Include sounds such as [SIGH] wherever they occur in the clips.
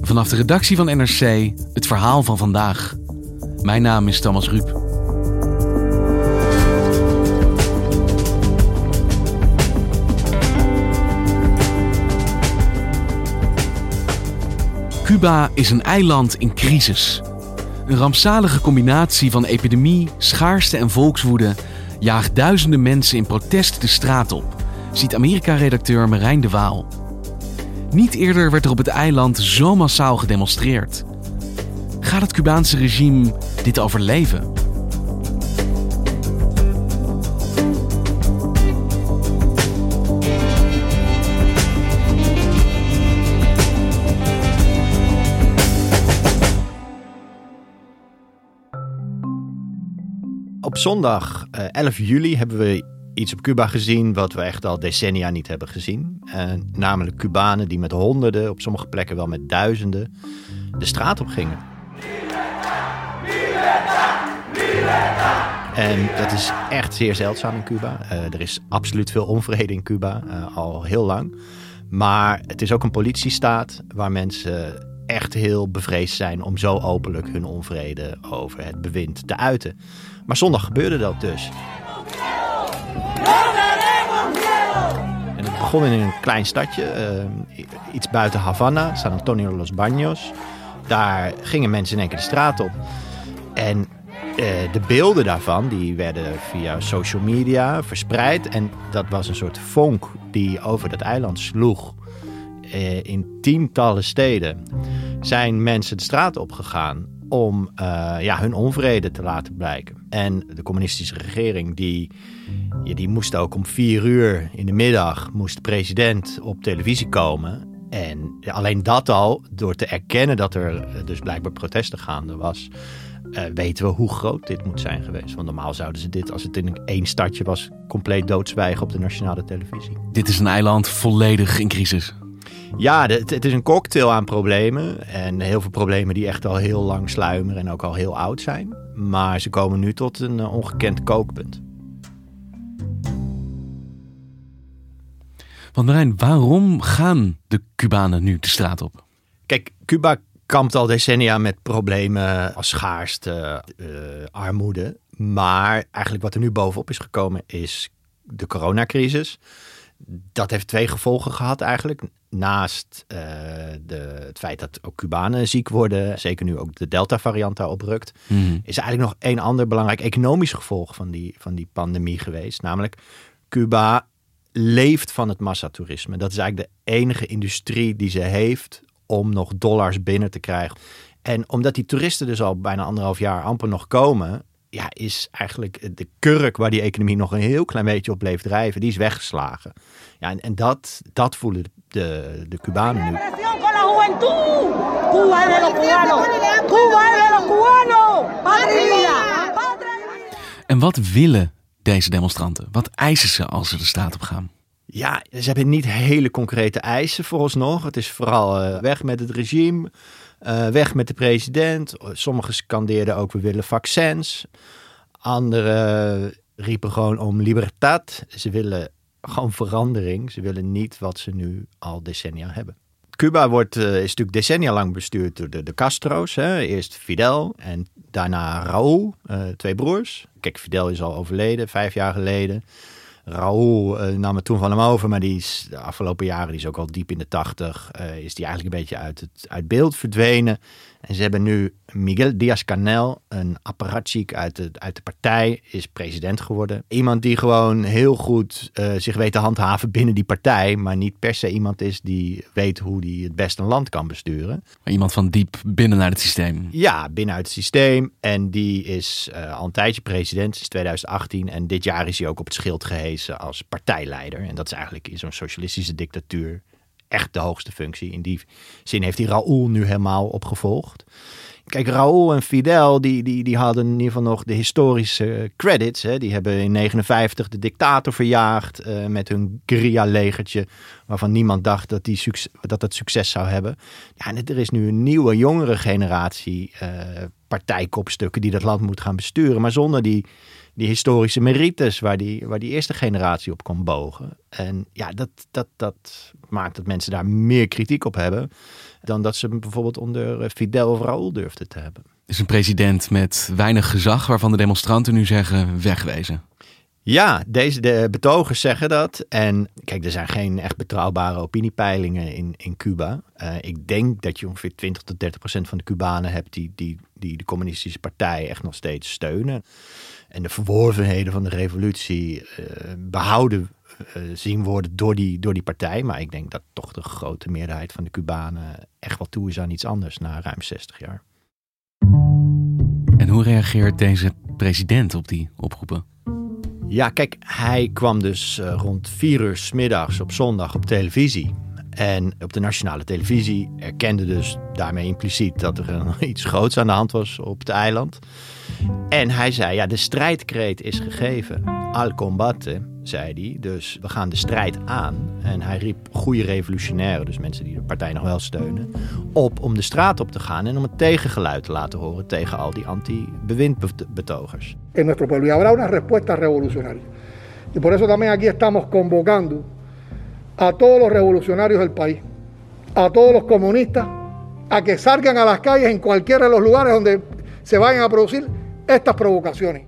Vanaf de redactie van NRC het verhaal van vandaag. Mijn naam is Thomas Ruip. Cuba is een eiland in crisis. Een rampzalige combinatie van epidemie, schaarste en volkswoede jaagt duizenden mensen in protest de straat op, ziet Amerika-redacteur Marijn de Waal. Niet eerder werd er op het eiland zo massaal gedemonstreerd. Gaat het Cubaanse regime dit overleven? Op zondag eh, 11 juli hebben we iets op Cuba gezien wat we echt al decennia niet hebben gezien. Eh, namelijk Cubanen die met honderden, op sommige plekken wel met duizenden, de straat op gingen. En dat is echt zeer zeldzaam in Cuba. Eh, er is absoluut veel onvrede in Cuba, eh, al heel lang. Maar het is ook een politiestaat waar mensen echt heel bevreesd zijn om zo openlijk hun onvrede over het bewind te uiten. Maar zondag gebeurde dat dus. En het begon in een klein stadje, eh, iets buiten Havana, San Antonio Los Baños. Daar gingen mensen in één keer de straat op. En eh, de beelden daarvan die werden via social media verspreid. En dat was een soort vonk die over dat eiland sloeg. Eh, in tientallen steden zijn mensen de straat opgegaan om eh, ja, hun onvrede te laten blijken. En de communistische regering die, die moest ook om vier uur in de middag moest de president op televisie komen. En alleen dat al, door te erkennen dat er eh, dus blijkbaar protesten gaande was, eh, weten we hoe groot dit moet zijn geweest. Want normaal zouden ze dit, als het in één stadje was, compleet doodzwijgen op de nationale televisie. Dit is een eiland volledig in crisis. Ja, de- het, het is een cocktail aan problemen. En heel veel problemen die echt al heel lang sluimeren en ook al heel oud zijn. Maar ze komen nu tot een eh, ongekend kookpunt. Want Marijn, waarom gaan de Cubanen nu de straat op? Kijk, Cuba kampt al decennia met problemen als schaarste, eh, armoede. Maar eigenlijk wat er nu bovenop is gekomen is de coronacrisis. Dat heeft twee gevolgen gehad eigenlijk. Naast eh, de, het feit dat ook Cubanen ziek worden, zeker nu ook de Delta-variant daarop rukt, is er eigenlijk nog één ander belangrijk economisch gevolg van die, van die pandemie geweest. Namelijk, Cuba leeft van het massatoerisme. Dat is eigenlijk de enige industrie die ze heeft om nog dollars binnen te krijgen. En omdat die toeristen dus al bijna anderhalf jaar amper nog komen, ja, is eigenlijk de kurk waar die economie nog een heel klein beetje op bleef drijven, die is weggeslagen. Ja, en, en dat, dat voelen de, de Cubanen nu. de los cubanos. Cuba es de los cubanos. Patria y vida. Patria y En wat willen deze demonstranten? Wat eisen ze als ze de straat op gaan? Ja, ze hebben niet hele concrete eisen vooralsnog. Het is vooral eh, weg met het regime, eh, weg met de president. Sommigen scandeerden ook we willen vaccins. Anderen riepen gewoon om libertad. Ze willen gewoon verandering. Ze willen niet wat ze nu al decennia hebben. Cuba wordt, eh, is natuurlijk decennia lang bestuurd door de, de Castro's. Hè. Eerst Fidel en daarna Raúl, eh, twee broers. Kijk, Fidel is al overleden, vijf jaar geleden. Raúl eh, nam het toen van hem over, maar die is de afgelopen jaren, die is ook al diep in de tachtig, is die eigenlijk een beetje uit, het, uit beeld verdwenen. En ze hebben nu Miguel Díaz-Canel, een apparatchik uit de, uit de partij, is president geworden. Iemand die gewoon heel goed eh, zich weet te handhaven binnen die partij, maar niet per se iemand is die weet hoe die het best een land kan besturen. Maar iemand van diep binnen naar het systeem. Ja, binnen uit het systeem. En die is eh, al een tijdje president, sinds 2018. En dit jaar is hij ook op het schild gehezen als partijleider. En dat is eigenlijk in zo'n socialistische dictatuur echt de hoogste functie. In die zin heeft hij Raúl nu helemaal opgevolgd. Kijk, Raúl en Fidel, die, die, die hadden in ieder geval nog de historische credits. Hè. Die hebben in 59 de dictator verjaagd uh, met hun guerrilla-legertje. Waarvan niemand dacht dat, die dat dat succes zou hebben. Ja, en er is nu een nieuwe, jongere generatie uh, partijkopstukken die dat land moet gaan besturen. Maar zonder die, die historische merites waar die, waar die eerste generatie op kon bogen. En ja, dat, dat, dat maakt dat mensen daar meer kritiek op hebben dan dat ze bijvoorbeeld onder eh, Fidel of Raúl durfden te hebben. Is een president met weinig gezag waarvan de demonstranten nu zeggen wegwezen. Ja, deze de betogers zeggen dat. En kijk, er zijn geen echt betrouwbare opiniepeilingen in, in Cuba. Uh, ik denk dat je ongeveer 20 tot 30 procent van de Cubanen hebt die, die, die de communistische partij echt nog steeds steunen. En de verworvenheden van de revolutie uh, behouden uh, zien worden door die, door die partij. Maar ik denk dat toch de grote meerderheid van de Cubanen echt wel toe is aan iets anders na ruim 60 jaar. En hoe reageert deze president op die oproepen? Ja, kijk, hij kwam dus uh, rond vier uur s middags op zondag op televisie. En op de nationale televisie erkende dus daarmee impliciet dat er [LAUGHS] iets groots aan de hand was op het eiland. En hij zei, ja, de strijdkreet is gegeven. Al combate, zei hij. Dus we gaan de strijd aan. En hij riep goede revolutionairen, dus mensen die de partij nog wel steunen, op om de straat op te gaan en om het tegengeluid te laten horen tegen al die anti-bewindbetogers. En nuestro pueblo habrá una respuesta revolucionaria. Y por eso también aquí estamos convocando a todos los revolucionarios del país, a todos los comunistas, a que salgan a las calles en cualquiera de los lugares donde se vayan a producir estas provocaciones.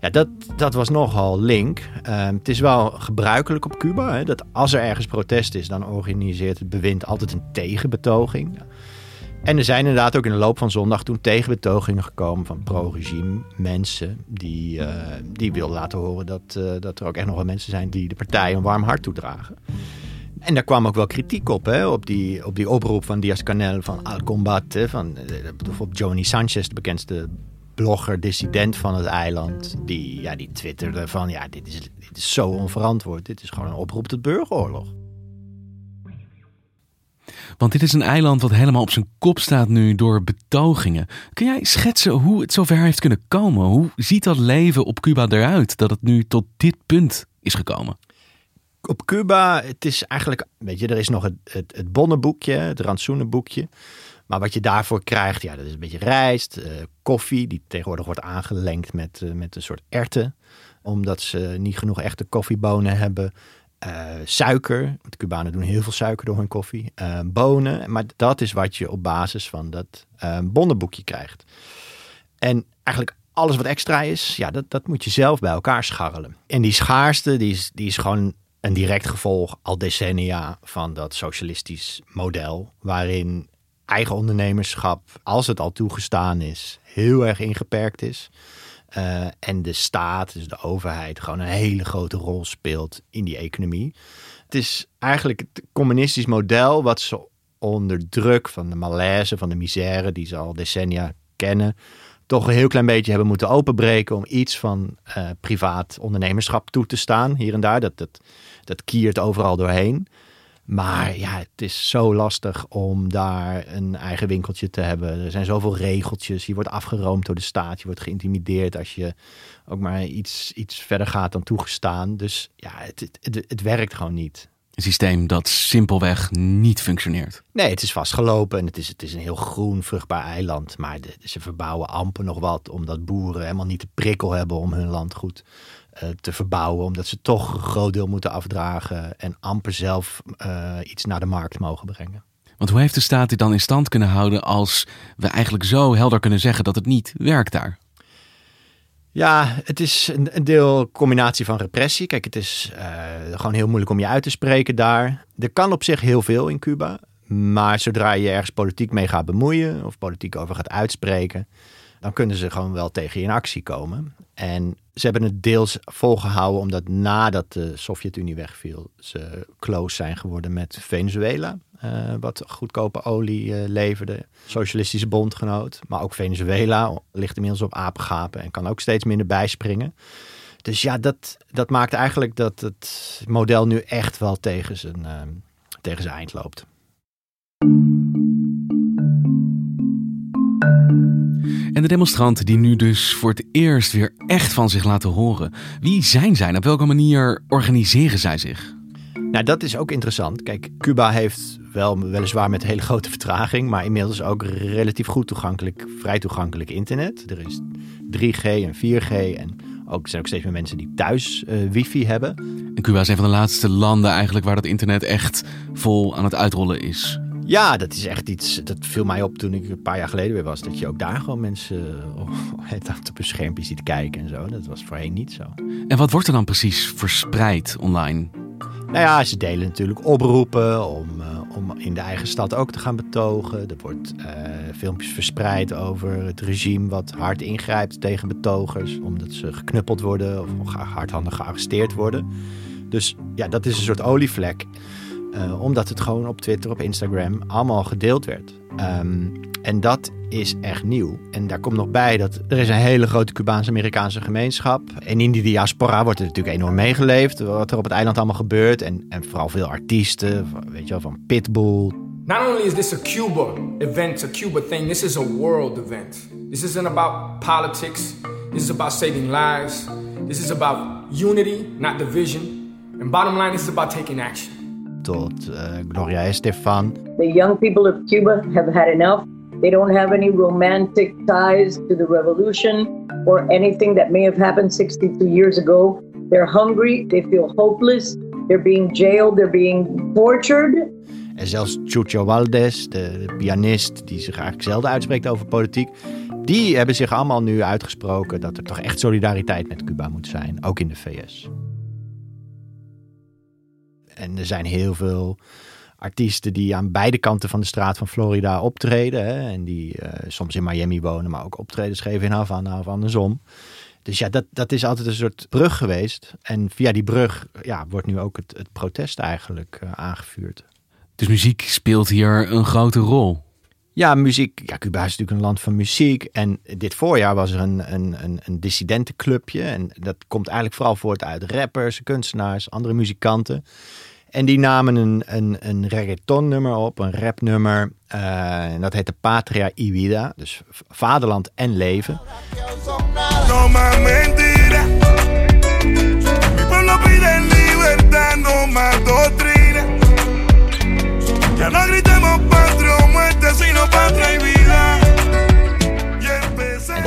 Ja, dat, dat was nogal link. Uh, het is wel gebruikelijk op Cuba hè, dat als er ergens protest is, dan organiseert het bewind altijd een tegenbetoging. En er zijn inderdaad ook in de loop van zondag toen tegenbetogingen gekomen van pro-regime mensen die, uh, die wilden laten horen dat, uh, dat er ook echt nog wel mensen zijn die de partij een warm hart toedragen. En daar kwam ook wel kritiek op, hè, op, die, op die oproep van Diaz-Canel van Al Combate, van bijvoorbeeld Joni Sanchez, de bekendste blogger, dissident van het eiland, die, ja, die twitterde van ja, dit is, dit is zo onverantwoord. Dit is gewoon een oproep tot burgeroorlog. Want dit is een eiland wat helemaal op zijn kop staat nu door betogingen. Kun jij schetsen hoe het zover heeft kunnen komen? Hoe ziet dat leven op Cuba eruit dat het nu tot dit punt is gekomen? Op Cuba, het is eigenlijk, weet je, er is nog het, het, bonnenboekje, het rantsoenenboekje. Maar wat je daarvoor krijgt, ja, dat is een beetje rijst, uh, koffie, die tegenwoordig wordt aangelengd met, uh, met een soort erten. Omdat ze niet genoeg echte koffiebonen hebben. Uh, suiker, de Cubanen doen heel veel suiker door hun koffie. bonen, maar dat is wat je op basis van dat bonnenboekje krijgt. En eigenlijk alles wat extra is, ja, dat, dat moet je zelf bij elkaar scharrelen. En die schaarste, die is, die is gewoon een direct gevolg al decennia van dat socialistisch model. Waarin eigen ondernemerschap, als het al toegestaan is, heel erg ingeperkt is. Uh, en de staat, dus de overheid, gewoon een hele grote rol speelt in die economie. Het is eigenlijk het communistisch model wat ze onder druk van de malaise, van de misère die ze al decennia kennen, toch een heel klein beetje hebben moeten openbreken om iets van uh, privaat ondernemerschap toe te staan. Hier en daar, dat, dat, dat kiert overal doorheen. Maar ja, het is zo lastig om daar een eigen winkeltje te hebben. Er zijn zoveel regeltjes. Je wordt afgeroomd door de staat. Je wordt geïntimideerd als je ook maar iets, iets verder gaat dan toegestaan. Dus ja, het, het, het werkt gewoon niet. Een systeem dat simpelweg niet functioneert. Nee, het is vastgelopen en het is, het is een heel groen, vruchtbaar eiland. Maar ze verbouwen amper nog wat, omdat boeren helemaal niet de prikkel hebben om hun land goed te verbouwen. Omdat ze toch een groot deel moeten afdragen en amper zelf uh, iets naar de markt mogen brengen. Want hoe heeft de staat dit dan in stand kunnen houden als we eigenlijk zo helder kunnen zeggen dat het niet werkt daar? Ja, het is een, een deel combinatie van repressie. Kijk, het is uh, gewoon heel moeilijk om je uit te spreken daar. Er kan op zich heel veel in Cuba. Maar zodra je ergens politiek mee gaat bemoeien of politiek over gaat uitspreken, dan kunnen ze gewoon wel tegen je in actie komen. En ze hebben het deels volgehouden omdat nadat de Sovjet-Unie wegviel, ze close zijn geworden met Venezuela. Uh, wat goedkope olie uh, leverde. Socialistische bondgenoot. Maar ook Venezuela ligt inmiddels op apengapen en kan ook steeds minder bijspringen. Dus ja, dat, dat maakt eigenlijk dat het model nu echt wel tegen zijn, uh, tegen zijn eind loopt. En de demonstranten die nu dus voor het eerst weer echt van zich laten horen. Wie zijn zij? Op welke manier organiseren zij zich? Nou, dat is ook interessant. Kijk, Cuba heeft wel weliswaar met hele grote vertraging, maar inmiddels ook relatief goed toegankelijk, vrij toegankelijk internet. Er is 3G en 4G en ook, er zijn ook steeds meer mensen die thuis uh, wifi hebben. En Cuba is een van de laatste landen eigenlijk waar dat internet echt vol aan het uitrollen is. Ja, dat is echt iets. Dat viel mij op toen ik een paar jaar geleden weer was. Dat je ook daar gewoon mensen oh, [LAUGHS] op een schermpje ziet kijken en zo. Dat was voorheen niet zo. En wat wordt er dan precies verspreid online? Nou ja, ze delen natuurlijk oproepen om, uh, om in de eigen stad ook te gaan betogen. Er wordt uh, filmpjes verspreid over het regime wat hard ingrijpt tegen betogers. Omdat ze geknuppeld worden of hardhandig gearresteerd worden. Dus ja, dat is een soort olievlek. Uh, omdat het gewoon op Twitter, op Instagram allemaal gedeeld werd. Um, en dat is echt nieuw. En daar komt nog bij dat er is een hele grote Cubaans-Amerikaanse gemeenschap. En in die diaspora wordt er natuurlijk enorm meegeleefd. Wat er op het eiland allemaal gebeurt. En, en vooral veel artiesten, weet je wel, van Pitbull. Not only is this a Cuba event, a Cuba thing, this is a world event. This isn't about politics. This is about saving lives. This is about unity, not division. And bottom line, this is about taking action. Tot uh, Gloria Estefan. The young people of Cuba have had enough. They don't have any romantic ties to the revolution or anything that may have happened 62 years ago. They're hungry, they feel hopeless, they're being jailed, they're being tortured. En zelfs Chucho Valdez, de, de pianist die zich eigenlijk zelden uitspreekt over politiek, die hebben zich allemaal nu uitgesproken dat er toch echt solidariteit met Cuba moet zijn, ook in de VS. En er zijn heel veel artiesten die aan beide kanten van de straat van Florida optreden. Hè, en die uh, soms in Miami wonen, maar ook optredens geven in Havana of andersom. Dus ja, dat, dat is altijd een soort brug geweest. En via die brug ja, wordt nu ook het, het protest eigenlijk uh, aangevuurd. Dus muziek speelt hier een grote rol? Ja, muziek. Ja, Cuba is natuurlijk een land van muziek. En dit voorjaar was er een, een, een, een dissidentenclubje. En dat komt eigenlijk vooral voort uit rappers, kunstenaars, andere muzikanten. En die namen een, een, een reggaeton nummer op, een rapnummer. Uh, en dat heette Patria y Vida, dus vaderland en leven.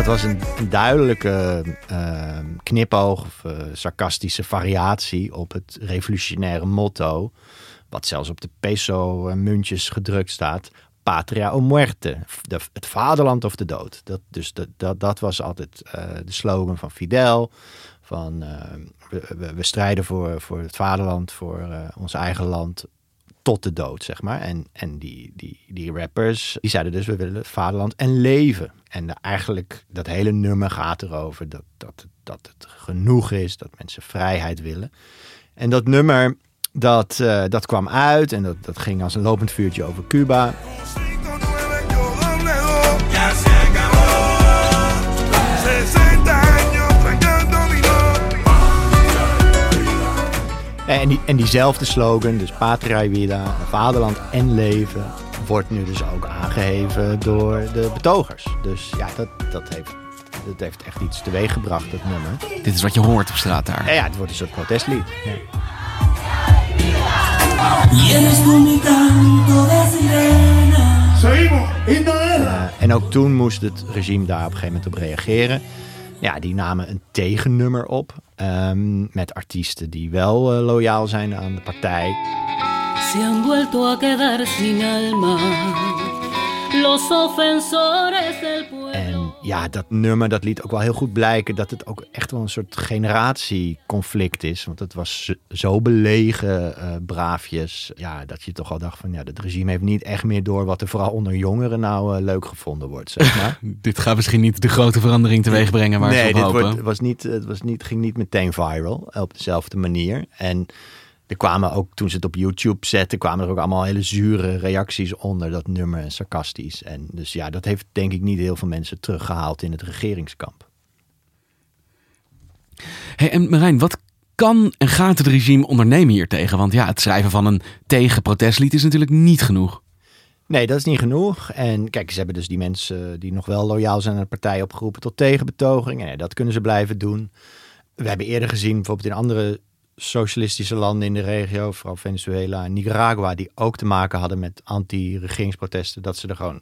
Dat was een, duidelijke uh, knipoog of uh, sarcastische variatie op het revolutionaire motto. Wat zelfs op de peso-muntjes gedrukt staat. Patria o muerte. Het vaderland of de dood. Dat, dus dat, dat was altijd uh, de slogan van Fidel. Van we, we, we, strijden voor, voor het vaderland, voor ons eigen land tot de dood, zeg maar. En, en die, die, die rappers, die zeiden dus, we willen vaderland en leven. En eigenlijk, dat hele nummer gaat erover dat, dat, dat het genoeg is, dat mensen vrijheid willen. En dat nummer, dat, uh, dat kwam uit en dat, dat ging als een lopend vuurtje over Cuba. En, die, en diezelfde slogan, dus Patria Vida, vaderland en leven, wordt nu dus ook aangeheven door de betogers. Dus ja, dat, dat, heeft, dat heeft echt iets teweeg gebracht, dat nummer. Dit is wat je hoort op straat daar. Ja, ja het wordt een soort protestlied. Ja. Uh, en ook toen moest het regime daar op een gegeven moment op reageren. Ja, die namen een tegennummer op. Um, met artiesten die wel uh, loyaal zijn aan de partij. Se han vuelto a quedar sin alma. Los ofensores del pueblo. En ja, dat nummer dat liet ook wel heel goed blijken dat het ook echt wel een soort generatieconflict is. Want het was zo belegen, uh, braafjes. Ja, dat je toch al dacht van ja, het regime heeft niet echt meer door wat er vooral onder jongeren nou uh, leuk gevonden wordt. Zeg maar. [LAUGHS] dit gaat misschien niet de grote verandering teweeg brengen waar nee, ze op dit hopen. Wordt, was niet, het was niet, ging niet meteen viral op dezelfde manier. En er kwamen ook, toen ze het op YouTube zetten, kwamen er ook allemaal hele zure reacties onder dat nummer, sarcastisch. En dus ja, dat heeft denk ik niet heel veel mensen teruggehaald in het regeringskamp. Hey, en Marijn, wat kan en gaat het regime ondernemen hier tegen? Want ja, het schrijven van een tegenprotestlied is natuurlijk niet genoeg. Nee, dat is niet genoeg. En kijk, ze hebben dus die mensen die nog wel loyaal zijn aan de partij opgeroepen tot tegenbetoging. En dat kunnen ze blijven doen. We hebben eerder gezien, bijvoorbeeld in andere socialistische landen in de regio, vooral Venezuela en Nicaragua, die ook te maken hadden met anti-regeringsprotesten, dat ze er gewoon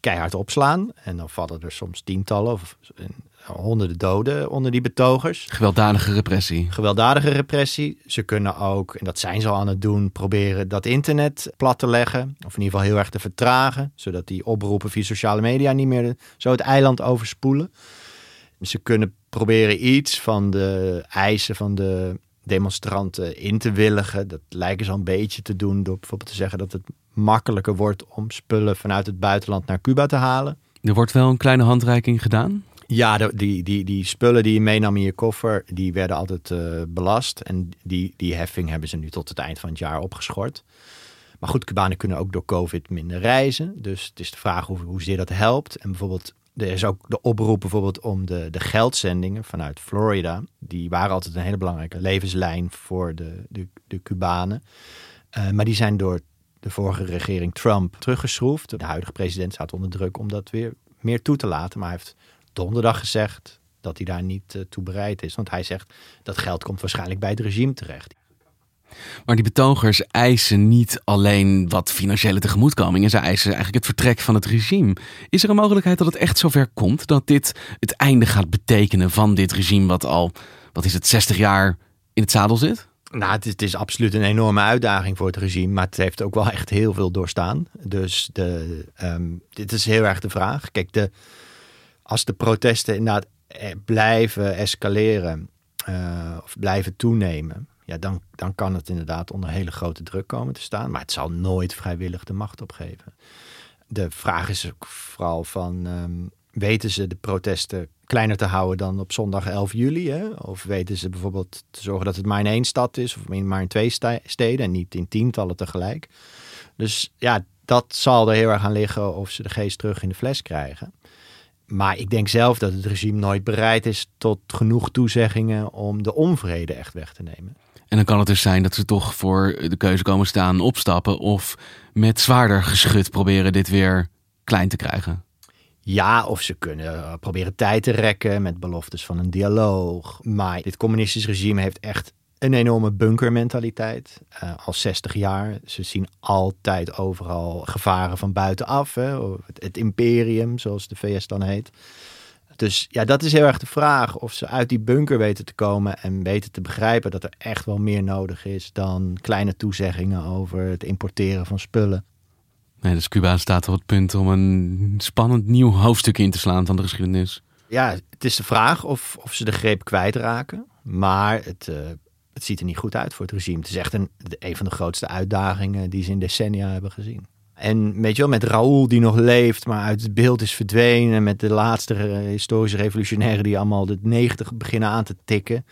keihard opslaan. En dan vallen er soms tientallen of honderden doden onder die betogers. Gewelddadige repressie. Gewelddadige repressie. Ze kunnen ook, en dat zijn ze al aan het doen, proberen dat internet plat te leggen. Of in ieder geval heel erg te vertragen. Zodat die oproepen via sociale media niet meer zo het eiland overspoelen. Ze kunnen proberen iets van de eisen van de demonstranten in te willigen. Dat lijken ze al een beetje te doen door bijvoorbeeld te zeggen dat het makkelijker wordt om spullen vanuit het buitenland naar Cuba te halen. Er wordt wel een kleine handreiking gedaan. Ja, die, die, die spullen die je meenam in je koffer, die werden altijd uh, belast. En die, die heffing hebben ze nu tot het eind van het jaar opgeschort. Maar goed, Cubanen kunnen ook door COVID minder reizen. Dus het is de vraag hoe, hoezeer dat helpt. En bijvoorbeeld, er is ook de oproep bijvoorbeeld om de, de geldzendingen vanuit Florida. Die waren altijd een hele belangrijke levenslijn voor de, de, de Cubanen. Uh, maar die zijn door de vorige regering Trump teruggeschroefd. De huidige president staat onder druk om dat weer meer toe te laten. Maar hij heeft donderdag gezegd dat hij daar niet uh, toe bereid is. Want hij zegt dat geld komt waarschijnlijk bij het regime terecht. Maar die betogers eisen niet alleen wat financiële tegemoetkomingen, ze eisen eigenlijk het vertrek van het regime. Is er een mogelijkheid dat het echt zover komt dat dit het einde gaat betekenen van dit regime wat al, wat is het, 60 jaar in het zadel zit? Nou, het is, het is, absoluut een enorme uitdaging voor het regime, maar het heeft ook wel echt heel veel doorstaan. Dus de, um, dit is heel erg de vraag. Kijk, de, als de protesten inderdaad eh, blijven escaleren uh, of blijven toenemen, ja, dan, dan kan het inderdaad onder hele grote druk komen te staan. Maar het zal nooit vrijwillig de macht opgeven. De vraag is ook vooral van, um, weten ze de protesten kleiner te houden dan op zondag 11 juli? Hè? Of weten ze bijvoorbeeld te zorgen dat het maar in één stad is, of maar in twee steden en niet in tientallen tegelijk? Dus ja, dat zal er heel erg aan liggen of ze de geest terug in de fles krijgen. Maar ik denk zelf dat het regime nooit bereid is tot genoeg toezeggingen om de onvrede echt weg te nemen. En dan kan het dus zijn dat ze toch voor de keuze komen staan opstappen of met zwaarder geschut proberen dit weer klein te krijgen. Ja, of ze kunnen proberen tijd te rekken met beloftes van een dialoog. Maar dit communistisch regime heeft echt een enorme bunkermentaliteit. Uh, al 60 jaar. Ze zien altijd overal gevaren van buitenaf. Hè? Het, imperium, zoals de VS dan heet. Dus ja, dat is heel erg de vraag of ze uit die bunker weten te komen en weten te begrijpen dat er echt wel meer nodig is dan kleine toezeggingen over het importeren van spullen. Nee, dus Cuba staat op het punt om een spannend nieuw hoofdstuk in te slaan van de geschiedenis. Ja, het is de vraag of, of ze de greep kwijtraken. Maar het, uh, het ziet er niet goed uit voor het regime. Het is echt een, een van de grootste uitdagingen die ze in decennia hebben gezien. En weet je wel, met Raoul die nog leeft, maar uit het beeld is verdwenen. Met de laatste historische revolutionairen die allemaal de 90 beginnen aan te tikken.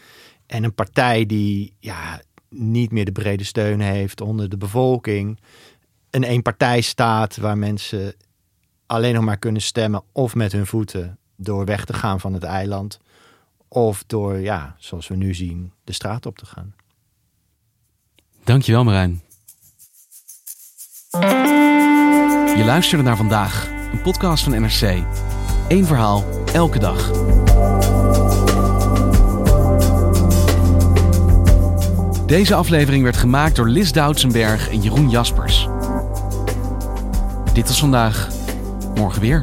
En een partij die ja, niet meer de brede steun heeft onder de bevolking. Een eenpartijstaat waar mensen alleen nog maar kunnen stemmen of met hun voeten door weg te gaan van het eiland. Of door, ja, zoals we nu zien, de straat op te gaan. Dankjewel Marijn. Je luisterde naar vandaag, een podcast van NRC. Eén verhaal, elke dag. Deze aflevering werd gemaakt door Lis Doutsenberg en Jeroen Jaspers. Dit was vandaag, morgen weer.